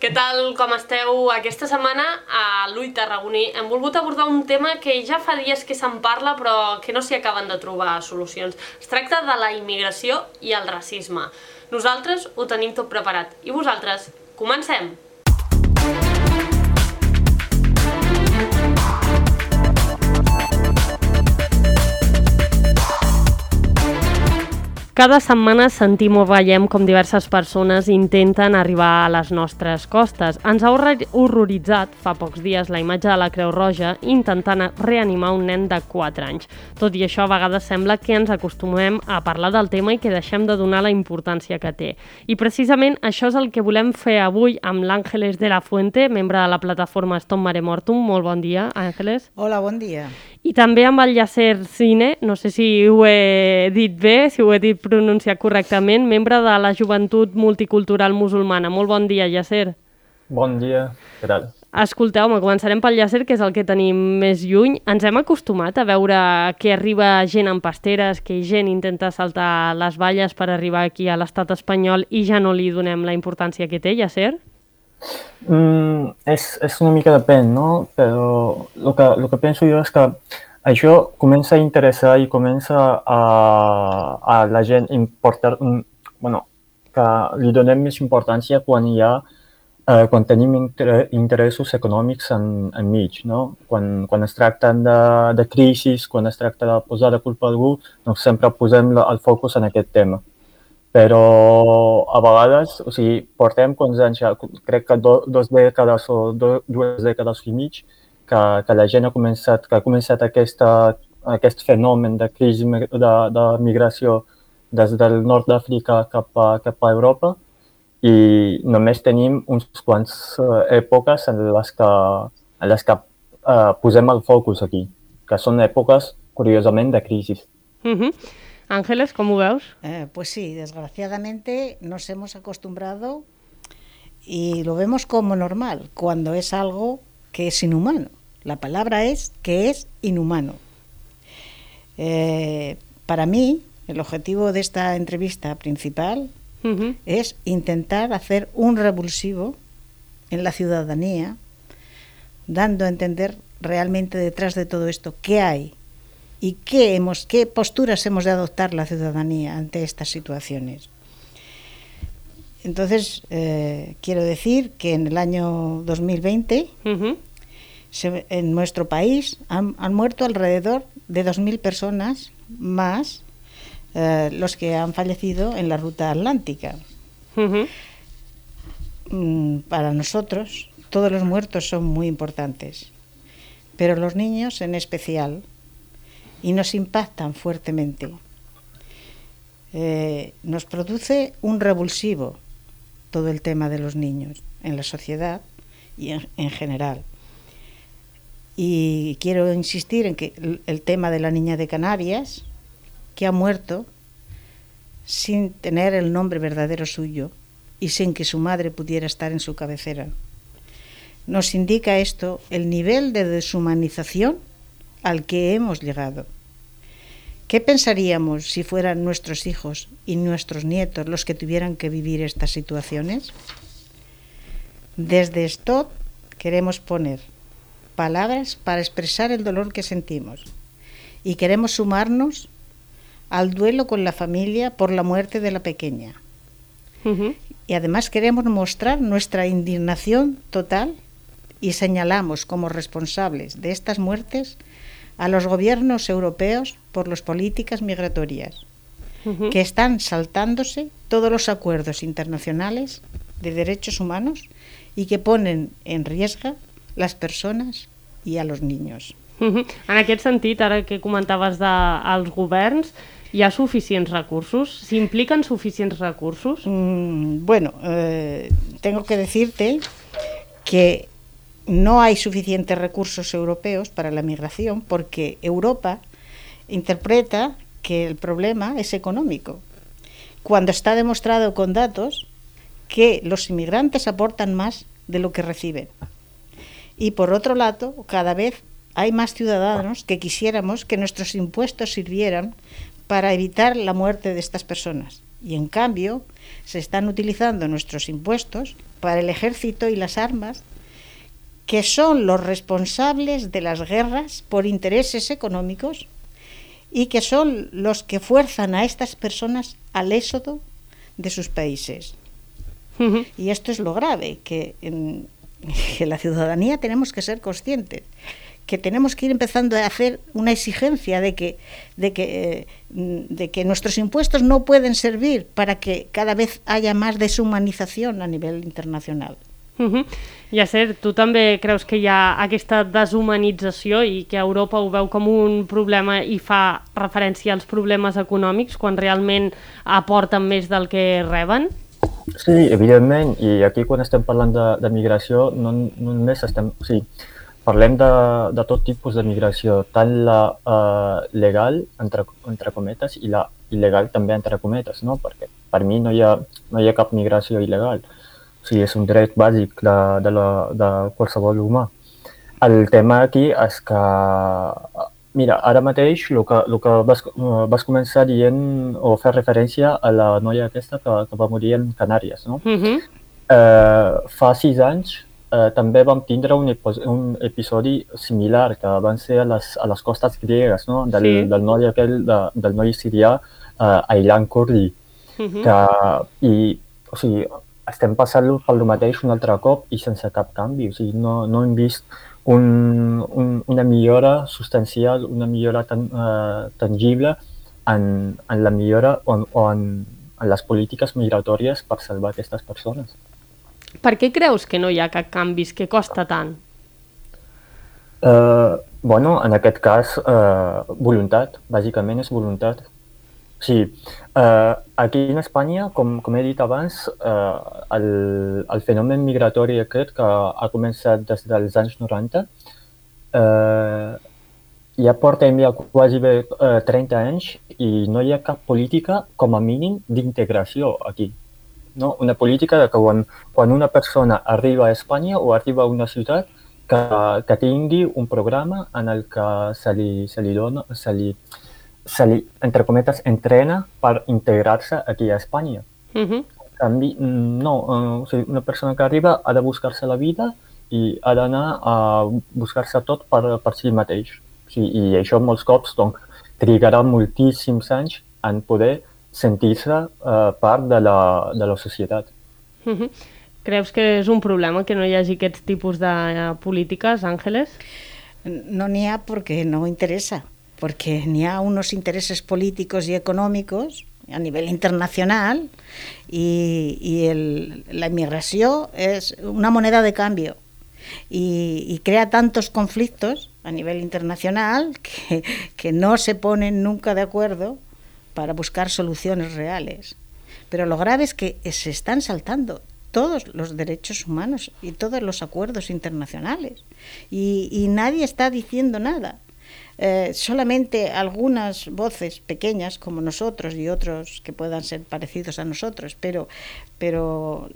Què tal, com esteu? Aquesta setmana a l'Ull Tarragoní hem volgut abordar un tema que ja fa dies que se'n parla però que no s'hi acaben de trobar solucions. Es tracta de la immigració i el racisme. Nosaltres ho tenim tot preparat. I vosaltres? Comencem! Cada setmana sentim o veiem com diverses persones intenten arribar a les nostres costes. Ens ha horroritzat fa pocs dies la imatge de la Creu Roja intentant reanimar un nen de 4 anys. Tot i això, a vegades sembla que ens acostumem a parlar del tema i que deixem de donar la importància que té. I precisament això és el que volem fer avui amb l'Àngeles de la Fuente, membre de la plataforma Stop Mare Mortum. Molt bon dia, Àngeles. Hola, bon dia. I també amb el Yasser Cine, no sé si ho he dit bé, si ho he dit pronunciat correctament, membre de la Joventut Multicultural Musulmana. Molt bon dia, Yasser. Bon dia, què tal? Escolteu-me, començarem pel Yasser, que és el que tenim més lluny. Ens hem acostumat a veure que arriba gent amb pasteres, que gent intenta saltar les valles per arribar aquí a l'estat espanyol i ja no li donem la importància que té, Yasser? Mm, és, és una mica depèn, no? Però el que, el que penso jo és que això comença a interessar i comença a, a la gent importar, mm, bueno, que li donem més importància quan hi ha eh, quan tenim inter interessos econòmics en, en mig, no? Quan, quan es tracta de, de crisis, quan es tracta de posar de culpa a algú, doncs sempre posem el focus en aquest tema però a vegades, o sigui, portem quants anys, crec que do, dos dècades o do, dues dècades i mig, que, que la gent ha començat, que ha començat aquesta, aquest fenomen de crisi de, de migració des del nord d'Àfrica cap, a, cap a Europa i només tenim uns quants uh, èpoques en les que, en les que uh, posem el focus aquí, que són èpoques, curiosament, de crisi. Mm -hmm. Ángeles, ¿cómo veos? Eh, pues sí, desgraciadamente nos hemos acostumbrado y lo vemos como normal, cuando es algo que es inhumano. La palabra es que es inhumano. Eh, para mí, el objetivo de esta entrevista principal es intentar hacer un revulsivo en la ciudadanía, dando a entender realmente detrás de todo esto qué hay y qué, hemos, qué posturas hemos de adoptar la ciudadanía ante estas situaciones. Entonces, eh, quiero decir que en el año 2020 se, en nuestro país han, han, muerto alrededor de 2.000 personas más eh, los que han fallecido en la ruta atlántica. mm, para nosotros, todos los muertos son muy importantes, pero los niños en especial y nos impactan fuertemente. Eh, nos produce un revulsivo todo el tema de los niños en la sociedad y en, en general. Y quiero insistir en que el tema de la niña de Canarias, que ha muerto sin tener el nombre verdadero suyo y sin que su madre pudiera estar en su cabecera. Nos indica esto el nivel de deshumanización al que hemos llegado. ¿Qué pensaríamos si fueran nuestros hijos y nuestros nietos los que tuvieran que vivir estas situaciones? Desde esto queremos poner palabras para expresar el dolor que sentimos y queremos sumarnos al duelo con la familia por la muerte de la pequeña. Uh -huh. Y además queremos mostrar nuestra indignación total y señalamos como responsables de estas muertes a los gobiernos europeos por las políticas migratorias, uh -huh. que están saltándose todos los acuerdos internacionales de derechos humanos y que ponen en riesgo les persones i a los niños. Uh -huh. En aquest sentit, ara que comentaves dels de, governs, hi ha suficients recursos? S'impliquen suficients recursos? Mm, bueno, eh, tengo que decirte que no hay suficientes recursos europeos para la migración porque Europa interpreta que el problema es económico, cuando está demostrado con datos que los inmigrantes aportan más de lo que reciben. Y por otro lado, cada vez hay más ciudadanos que quisiéramos que nuestros impuestos sirvieran para evitar la muerte de estas personas. Y en cambio, se están utilizando nuestros impuestos para el ejército y las armas, que son los responsables de las guerras por intereses económicos y que son los que fuerzan a estas personas al éxodo de sus países. Y esto es lo grave, que, en, que la ciudadanía tenemos que ser conscientes que tenemos que ir empezando a hacer una exigencia de que, de que, eh, de que nuestros impuestos no pueden servir para que cada vez haya más deshumanización a nivel internacional. Uh -huh. Yasser, tu també creus que hi ha aquesta deshumanització i que Europa ho veu com un problema i fa referència als problemes econòmics quan realment aporten més del que reben? Sí, evidentment, i aquí quan estem parlant de, de migració no, no només estem... O sigui, parlem de, de tot tipus de migració, tant la eh, legal, entre, entre cometes, i la il·legal també, entre cometes, no? perquè per mi no hi ha, no hi ha cap migració il·legal. O sigui, és un dret bàsic de, de, la, de qualsevol humà. El tema aquí és que, mira, ara mateix el que, el que vas, vas començar dient o fer referència a la noia aquesta que, que va morir en Canàries, no? Uh -huh. eh, fa sis anys eh, també vam tindre un, un episodi similar que van ser a les, a les costes griegues, no? del, sí. del noi aquell, de, del noi sirià eh, Aylan Kurdi. Uh -huh. que, i, o sigui, estem passant pel mateix un altre cop i sense cap canvi. O sigui, no, no hem vist un, un, una millora substancial, una millora tan, eh, tangible en, en la millora o, o en, en les polítiques migratòries per salvar aquestes persones. Per què creus que no hi ha cap canvis? que costa tant? Uh, bueno, en aquest cas, uh, voluntat. Bàsicament és voluntat. Sí, uh, aquí en Espanya, com, com he dit abans, uh, el, el fenomen migratori aquest que ha començat des dels anys 90 uh, ja portem ja quasi bé uh, 30 anys i no hi ha cap política, com a mínim, d'integració aquí no? una política de que quan, quan una persona arriba a Espanya o arriba a una ciutat que, que tingui un programa en el que se li, se li dona, se li, se li, entre cometes, entrena per integrar-se aquí a Espanya. Uh -huh. canvi, no, uh, o sigui, una persona que arriba ha de buscar-se la vida i ha d'anar a buscar-se tot per, per si mateix. O sigui, I això molts cops doncs, trigarà moltíssims anys en poder sentir-se eh, part de la, de la societat. Uh -huh. Creus que és un problema que no hi hagi aquests tipus de uh, polítiques, Àngeles? No n'hi ha perquè no interessa, perquè n'hi ha unos intereses políticos y económicos a nivel internacional y, la inmigració es una moneda de cambio y, crea tantos conflictos a nivel internacional que, no se ponen nunca de acuerdo para buscar soluciones reales. Pero lo grave es que se están saltando todos los derechos humanos y todos los acuerdos internacionales y nadie está diciendo nada. Eh, solamente algunas voces pequeñas como nosotros y otros que puedan ser parecidos a nosotros, pero, pero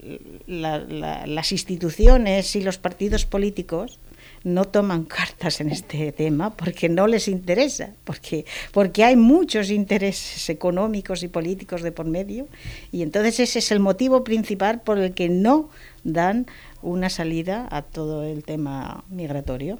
la, la, las instituciones y los partidos políticos no toman cartas en este tema porque no les interesa, porque, porque hay muchos intereses económicos y políticos de por medio y entonces ese es el motivo principal por el que no dan una salida a tot el tema migratori.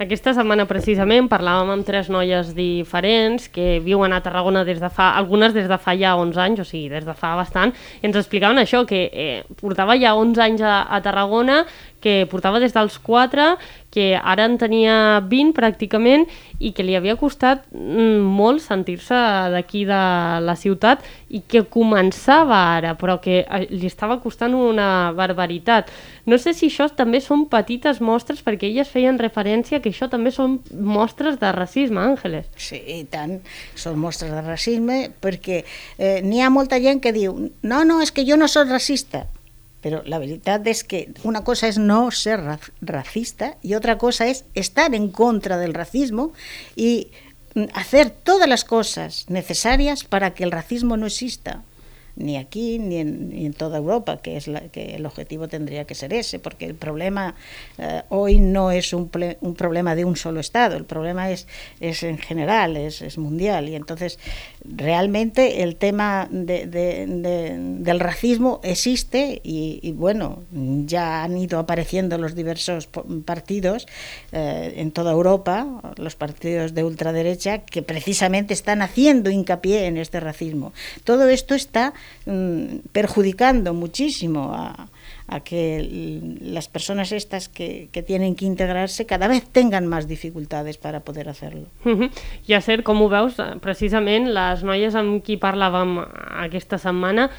Aquesta setmana precisament parlàvem amb tres noies diferents que viuen a Tarragona des de fa, algunes des de fa ja 11 anys, o sigui, des de fa bastant, i ens explicaven això, que eh, portava ja 11 anys a, a Tarragona, que portava des dels 4, que ara en tenia 20 pràcticament i que li havia costat mm, molt sentir-se d'aquí de la ciutat i que començava ara, però que eh, li estava costant una barbaritat. No sé si això també són petites mostres, perquè elles feien referència que això també són mostres de racisme, Àngeles. Sí, i tant, són mostres de racisme, perquè eh, n'hi ha molta gent que diu no, no, és que jo no soc racista. Pero la verdad es que una cosa es no ser racista y otra cosa es estar en contra del racismo y hacer todas las cosas necesarias para que el racismo no exista. Ni aquí ni en, ni en toda Europa, que, es la, que el objetivo tendría que ser ese, porque el problema eh, hoy no es un, ple, un, problema de un solo Estado, el problema es, es en general, es, es mundial. Y entonces, realmente el tema de, de, de, del racismo existe y, bueno, ya han ido apareciendo los diversos partidos eh, en toda Europa, los partidos de ultraderecha, que precisamente están haciendo hincapié en este racismo. Todo esto está perjudicando muchísimo a, a que las personas estas que, que, tienen que integrarse cada vez tengan más dificultades para poder hacerlo. -huh. Ja ser, com ho veus, precisament les noies amb qui parlàvem aquesta setmana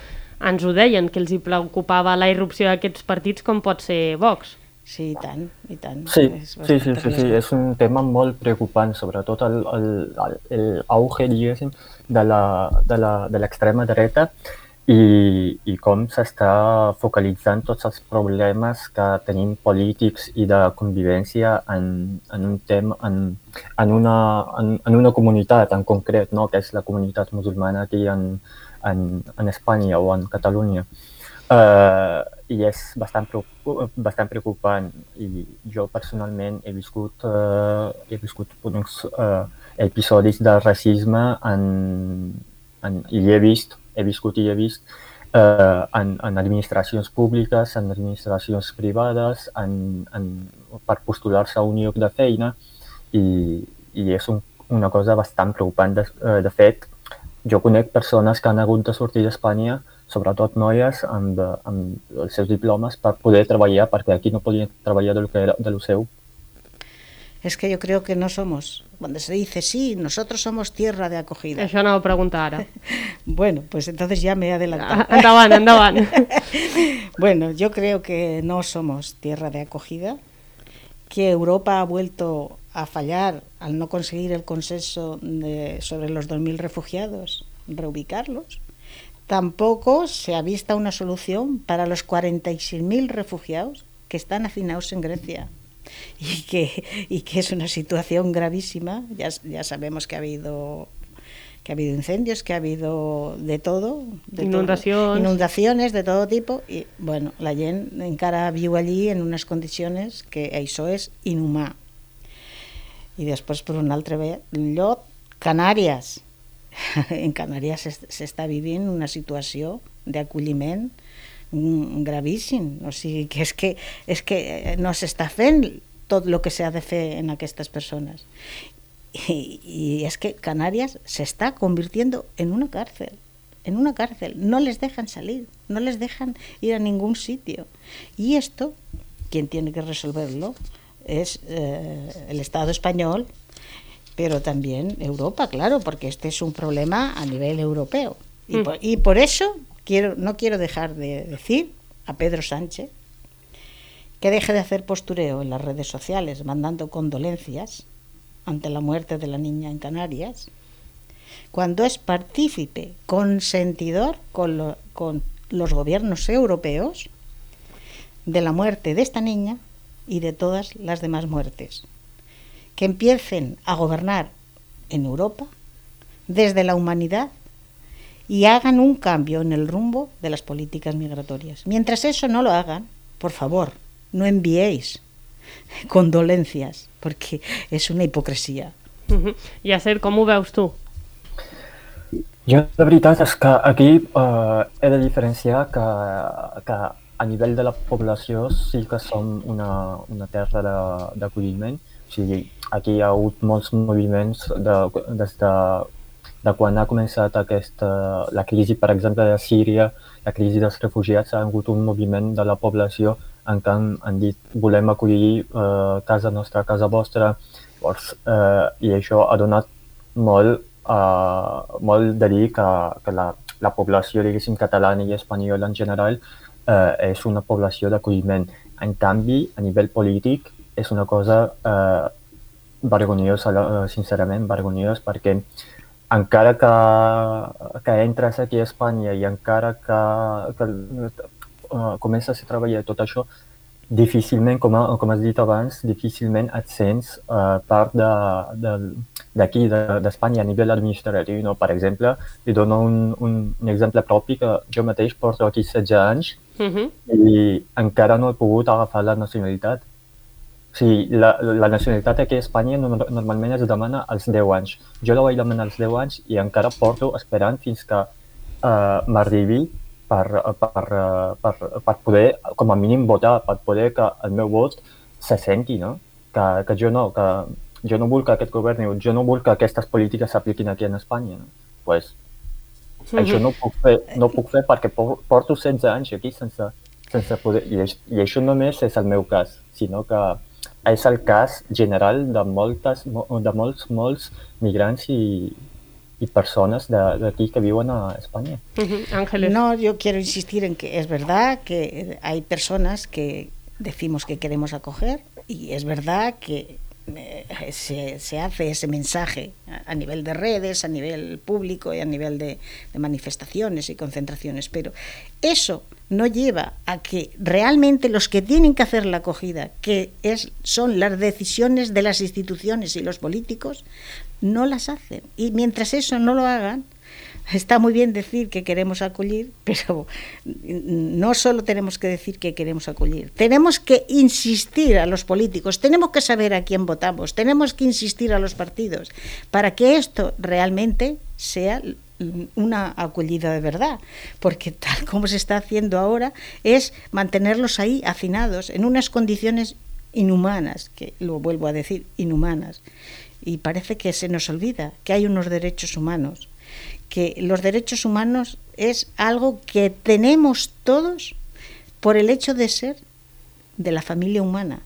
ens ho deien, que els hi preocupava la irrupció d'aquests partits com pot ser Vox. Sí, i tant, i tant. Sí, sí, sí, sí, sí, és un tema molt preocupant, sobretot el, el, el, el auge, diguéssim, de l'extrema dreta i, i com s'està focalitzant tots els problemes que tenim polítics i de convivència en, en un tema, en, en, una, en, en una comunitat en concret, no? que és la comunitat musulmana aquí en, en, en Espanya o en Catalunya. Uh, I és bastant, bastant preocupant. I jo personalment he viscut, uh, he viscut uns uh, episodis de racisme en, en, i he vist he viscut i he vist eh, en, en administracions públiques, en administracions privades, en, en, per postular-se a un lloc de feina i, i és un, una cosa bastant preocupant. De, eh, de fet, jo conec persones que han hagut de sortir d'Espanya, sobretot noies, amb, amb els seus diplomes per poder treballar, perquè aquí no podien treballar del que era de lo seu. Es que yo creo que no somos. Cuando se dice, sí, nosotros somos tierra de acogida. Això no ho preguntar ara. bueno, pues entonces ya me he adelantado. Endavant, endavant. bueno, yo creo que no somos tierra de acogida, que Europa ha vuelto a fallar al no conseguir el consenso de, sobre los 2.000 refugiados, reubicarlos. Tampoco se ha visto una solución para los 46.000 refugiados que están hacinados en Grecia y que, y que es una situación gravísima. Ya, ya sabemos que ha habido que ha habido incendios, que ha habido de todo, de inundacions, todo, inundaciones de todo tipo i bueno, la gent encara viu allí en unes condicions que això és inhumà. I després per un altre lloc, Canàries. En Canàries s'està vivint una situació d'acolliment gravíssim, o sigui que és que, és que no s'està fent tot el que s'ha de fer en aquestes persones. Y, y, es que Canarias se está convirtiendo en una cárcel, en una cárcel. No les dejan salir, no les dejan ir a ningún sitio. Y esto, quien tiene que resolverlo es eh, el Estado español, pero también Europa, claro, porque este es un problema a nivel europeo. Y, mm. por, y por eso quiero, no quiero dejar de decir a Pedro Sánchez que deje de hacer postureo en las redes sociales mandando condolencias ante la muerte de la niña en Canarias, cuando es partícipe, consentidor con, lo, con los gobiernos europeos de la muerte de esta niña y de todas las demás muertes. Que empiecen a gobernar en Europa desde la humanidad y hagan un cambio en el rumbo de las políticas migratorias. Mientras eso no lo hagan, por favor, no enviéis condolencias, perquè és una hipocresia. -huh. Yasser, com ho veus tu? Jo, la veritat és que aquí eh, he de diferenciar que, que a nivell de la població sí que som una, una terra d'acolliment. O sigui, aquí hi ha hagut molts moviments de, des de, de quan ha començat aquesta, la crisi, per exemple, de Síria, la crisi dels refugiats, ha hagut un moviment de la població en què han, han dit volem acollir eh, casa nostra, casa vostra, Llavors, eh, i això ha donat molt, eh, molt de dir que, que la, la població, diguéssim, catalana i espanyola en general eh, és una població d'acolliment. En canvi, a nivell polític, és una cosa eh, vergonyosa, eh, sincerament, vergonyós, perquè encara que, que entres aquí a Espanya i encara que, que uh, comences a treballar tot això, difícilment, com, com has dit abans, difícilment et sents uh, part de, de, d'aquí, d'Espanya, a nivell administratiu. No? Per exemple, li dono un, un, un exemple propi que jo mateix porto aquí 16 anys uh -huh. i encara no he pogut agafar la nacionalitat. O sigui, la, la nacionalitat aquí a Espanya normalment es demana als 10 anys. Jo la vaig demanar als 10 anys i encara porto esperant fins que uh, m'arribi per, per, per, per poder, com a mínim, votar, per poder que el meu vot se senti, no? Que, que jo no, que jo no vull que aquest govern, jo no vull que aquestes polítiques s'apliquin aquí en Espanya. No? Pues, mm -hmm. Això no ho puc fer, no puc fer perquè porto 16 anys aquí sense, sense poder... I, I això només és el meu cas, sinó que és el cas general de, moltes, de molts, molts migrants i, y personas de, de, aquí que viven a España. Uh -huh. Ángeles. No, yo quiero insistir en que es verdad que hay personas que decimos que queremos acoger y es verdad que se, se, hace ese mensaje a, a, nivel de redes, a nivel público y a nivel de, de, manifestaciones y concentraciones, pero eso no lleva a que realmente los que tienen que hacer la acogida, que es, son las decisiones de las instituciones y los políticos, no las hacen. Y mientras eso no lo hagan, está muy bien decir que queremos acollir, pero no solo tenemos que decir que queremos acollir, tenemos que insistir a los políticos, tenemos que saber a quién votamos, tenemos que insistir a los partidos para que esto realmente sea una acogida de verdad, porque tal como se está haciendo ahora es mantenerlos ahí hacinados en unas condiciones inhumanas, que lo vuelvo a decir, inhumanas. Y parece que se nos olvida que hay unos derechos humanos que los derechos humanos es algo que tenemos todos por el hecho de ser de la familia humana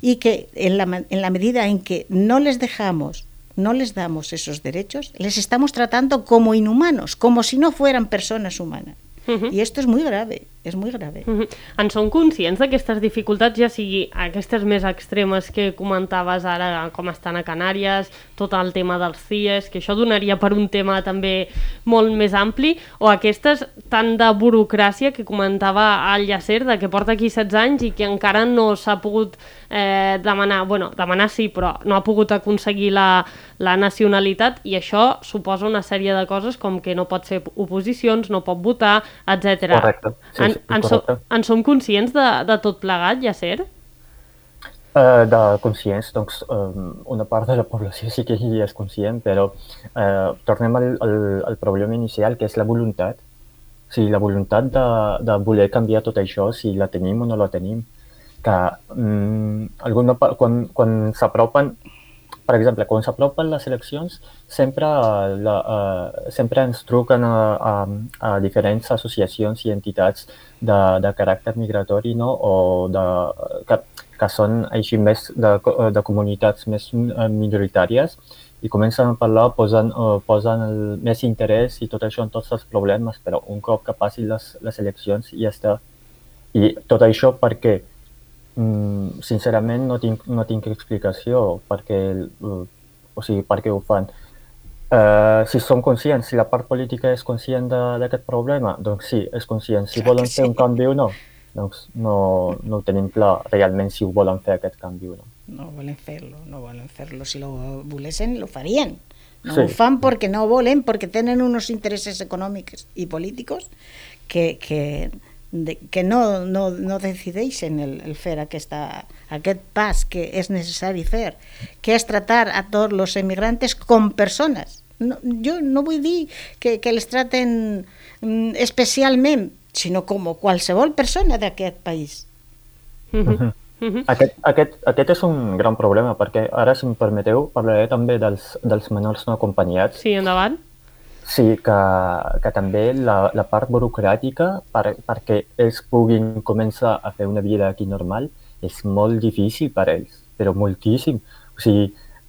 y que en la, en la medida en que no les dejamos, no les damos esos derechos, les estamos tratando como inhumanos, como si no fueran personas humanas. Uh -huh. I esto és muy grave, és muy grave. Uh -huh. En som conscients d'aquestes dificultats, ja sigui aquestes més extremes que comentaves ara, com estan a Canàries, tot el tema dels CIES, que això donaria per un tema també molt més ampli, o aquestes tant de burocràcia que comentava el Llacer, de que porta aquí 16 anys i que encara no s'ha pogut eh, demanar, bueno, demanar sí, però no ha pogut aconseguir la, la nacionalitat i això suposa una sèrie de coses com que no pot fer oposicions, no pot votar, etc. Correcte. Sí, en, en, correcte. So, en som conscients de, de tot plegat, ja ser? Uh, de conscients, doncs um, una part de la població sí que hi és conscient, però uh, tornem al, al, al problema inicial, que és la voluntat. O sigui, la voluntat de, de voler canviar tot això, si la tenim o no la tenim. Que um, alguna, quan, quan s'apropen per exemple, quan s'apropen les eleccions, sempre, la, uh, sempre ens truquen a, a, a diferents associacions i entitats de, de caràcter migratori no? o de, que, que són així més de, de comunitats més eh, minoritàries i comencen a parlar, posen, uh, posen el més interès i tot això en tots els problemes, però un cop que passin les, les eleccions ja està. I tot això perquè Mm, sincerament no tinc, no tinc explicació perquè, uh, o sigui, per què ho fan. Uh, si som conscients, si la part política és conscient d'aquest problema, doncs sí, és conscient. Si volen fer un canvi o no, doncs no, no ho tenim clar realment si ho volen fer aquest canvi o no. No volen fer-lo, no volen fer-lo. Si lo volessin, lo farien. No sí. ho fan perquè no volen, perquè tenen uns interessos econòmics i polítics que, que de, que no, no, no decideixen el, el fer aquesta, aquest pas que és necessari fer, que és tratar a tots els emigrants com persones. No, jo no vull dir que, que les traten mm, especialment, sinó com qualsevol persona d'aquest país. Mm -hmm. Mm -hmm. Aquest, aquest, aquest és un gran problema, perquè ara, si em permeteu, parlaré també dels, dels menors no acompanyats. Sí, endavant. Sí, que, que també la, la part burocràtica per, perquè ells puguin començar a fer una vida aquí normal és molt difícil per ells, però moltíssim. O sigui,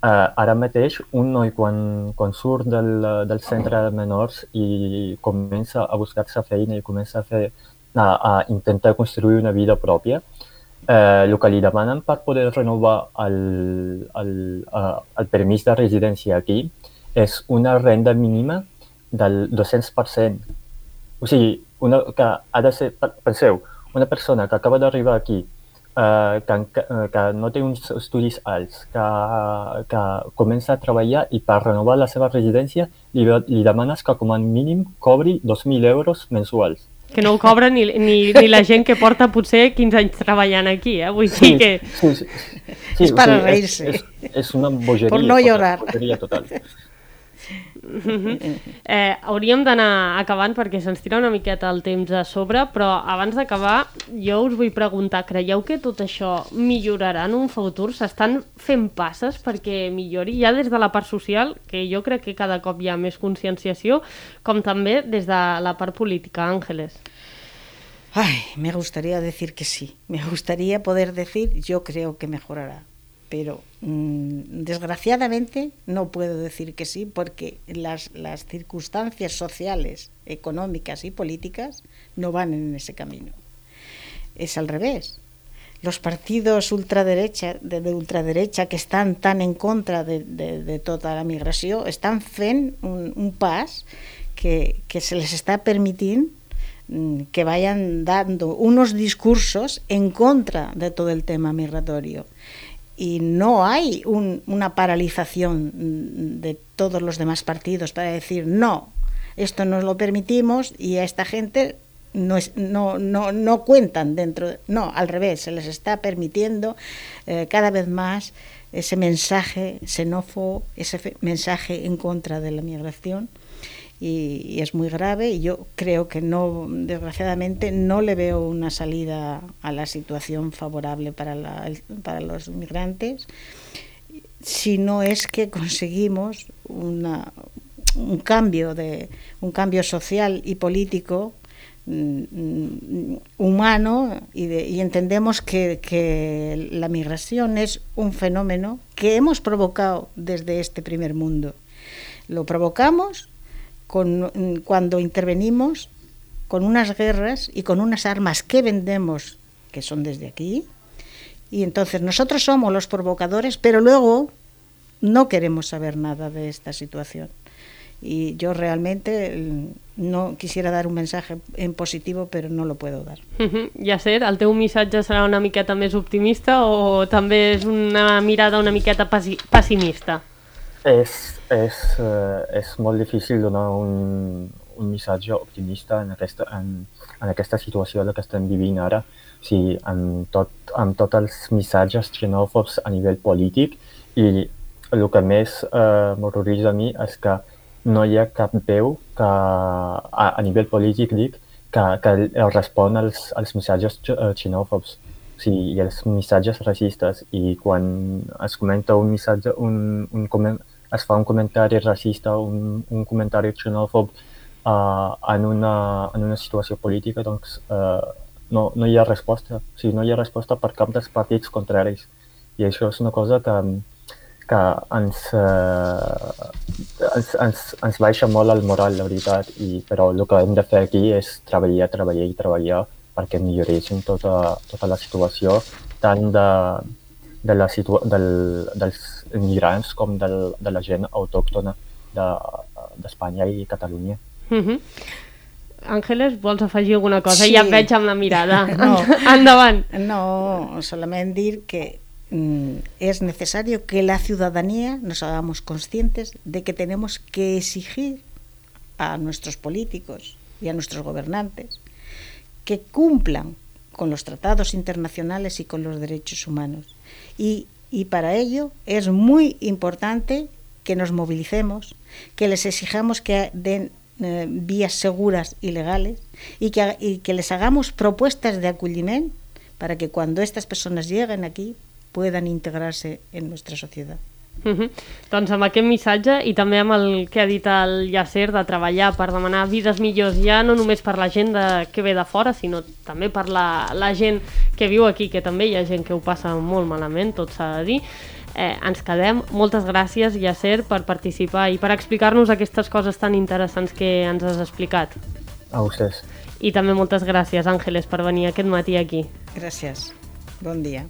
eh, ara mateix un noi quan, quan surt del, del centre de menors i comença a buscar-se feina i comença a, fer, a, a intentar construir una vida pròpia, eh, el que li demanen per poder renovar el, el, eh, el permís de residència aquí és una renda mínima del 200%. O sigui, una, que ha de ser, penseu, una persona que acaba d'arribar aquí eh, que, eh, que no té uns estudis alts, que, que comença a treballar i per renovar la seva residència li, li demanes que com a mínim cobri 2.000 euros mensuals. Que no ho cobra ni, ni, ni la gent que porta potser 15 anys treballant aquí, eh? Vull dir que... Sí, sí, sí. sí és para reírse. És, és, és una bogeria. Por no llorar. Bogeria total. Eh, hauríem d'anar acabant perquè se'ns tira una miqueta el temps a sobre, però abans d'acabar jo us vull preguntar, creieu que tot això millorarà en un futur? S'estan fent passes perquè millori ja des de la part social, que jo crec que cada cop hi ha més conscienciació, com també des de la part política, Ángeles. Ay, me gustaría decir que sí. Me gustaría poder decir, yo creo que mejorará pero mmm, desgraciadamente no puedo decir que sí porque las, las, circunstancias sociales, económicas y políticas no van en ese camino. Es al revés. Los partidos ultraderecha, de, de ultraderecha que están tan en contra de, de, la migración están fent un, un pas que, que se les está permitiendo mm, que vayan dando unos discursos en contra de todo el tema migratorio y no hay un, una paralización de todos los demás partidos para decir no, esto no lo permitimos y a esta gente no, es, no, no, no cuentan dentro, de, no, al revés, se les está permitiendo eh, cada vez más ese mensaje xenófobo, ese mensaje en contra de la migración y, es muy grave y yo creo que no, desgraciadamente, no le veo una salida a la situación favorable para, la, para los migrantes, si no es que conseguimos una, un cambio de un cambio social y político mm, humano y, de, y entendemos que la migración es un fenómeno que hemos provocado desde este primer mundo. Lo provocamos con, cuando intervenimos con unas guerras y con unas armas que vendemos, que son desde aquí, y entonces nosotros somos los provocadores, pero luego no queremos saber nada de esta situación. Y yo realmente mm, no quisiera dar un mensaje en positivo, pero no lo puedo dar. Uh -huh. Ja ser, el teu missatge serà una miqueta més optimista o també és una mirada una miqueta pessimista? És, és, eh, és molt difícil donar un, un missatge optimista en aquesta, en, en aquesta situació que estem vivint ara. O sigui, amb, tot, amb tots els missatges xenòfobs a nivell polític i el que més eh, m'horroritza a mi és que no hi ha cap veu que, a, a nivell polític, dic, que, que respon als, als missatges eh, xenòfobs sigui, i els missatges racistes. I quan es comenta un missatge, un, un, un, es fa un comentari racista, un, un comentari xenòfob uh, en, una, en una situació política, doncs uh, no, no hi ha resposta. O sigui, no hi ha resposta per cap dels partits contraris. I això és una cosa que, que ens, uh, ens, ens, ens baixa molt el moral, la veritat, i, però el que hem de fer aquí és treballar, treballar i treballar perquè milloressin tota, tota la situació, tant de, de la situa del, dels migrants com del, de la gent autòctona d'Espanya de, i Catalunya. Mm -hmm. Àngeles, vols afegir alguna cosa? Sí. Ja et veig amb la mirada. No. Endavant. No, solament dir que mm, es necesario que la ciudadanía nos hagamos conscientes de que tenemos que exigir a nuestros políticos y a nuestros gobernantes que cumplan con los tratados internacionales y con los derechos humanos. Y para ello es muy importante que nos movilicemos, que les exijamos que den eh, vías seguras y legales y que, y que les hagamos propuestas de acogimiento para que cuando estas personas lleguen aquí puedan integrarse en nuestra sociedad. Uh -huh. Doncs amb aquest missatge i també amb el que ha dit el Yasser de treballar per demanar vides millors ja no només per la gent de, que ve de fora sinó també per la, la gent que viu aquí, que també hi ha gent que ho passa molt malament, tot s'ha de dir eh, ens quedem. Moltes gràcies Yasser per participar i per explicar-nos aquestes coses tan interessants que ens has explicat. A vostès. I també moltes gràcies Àngeles per venir aquest matí aquí. Gràcies. Bon dia.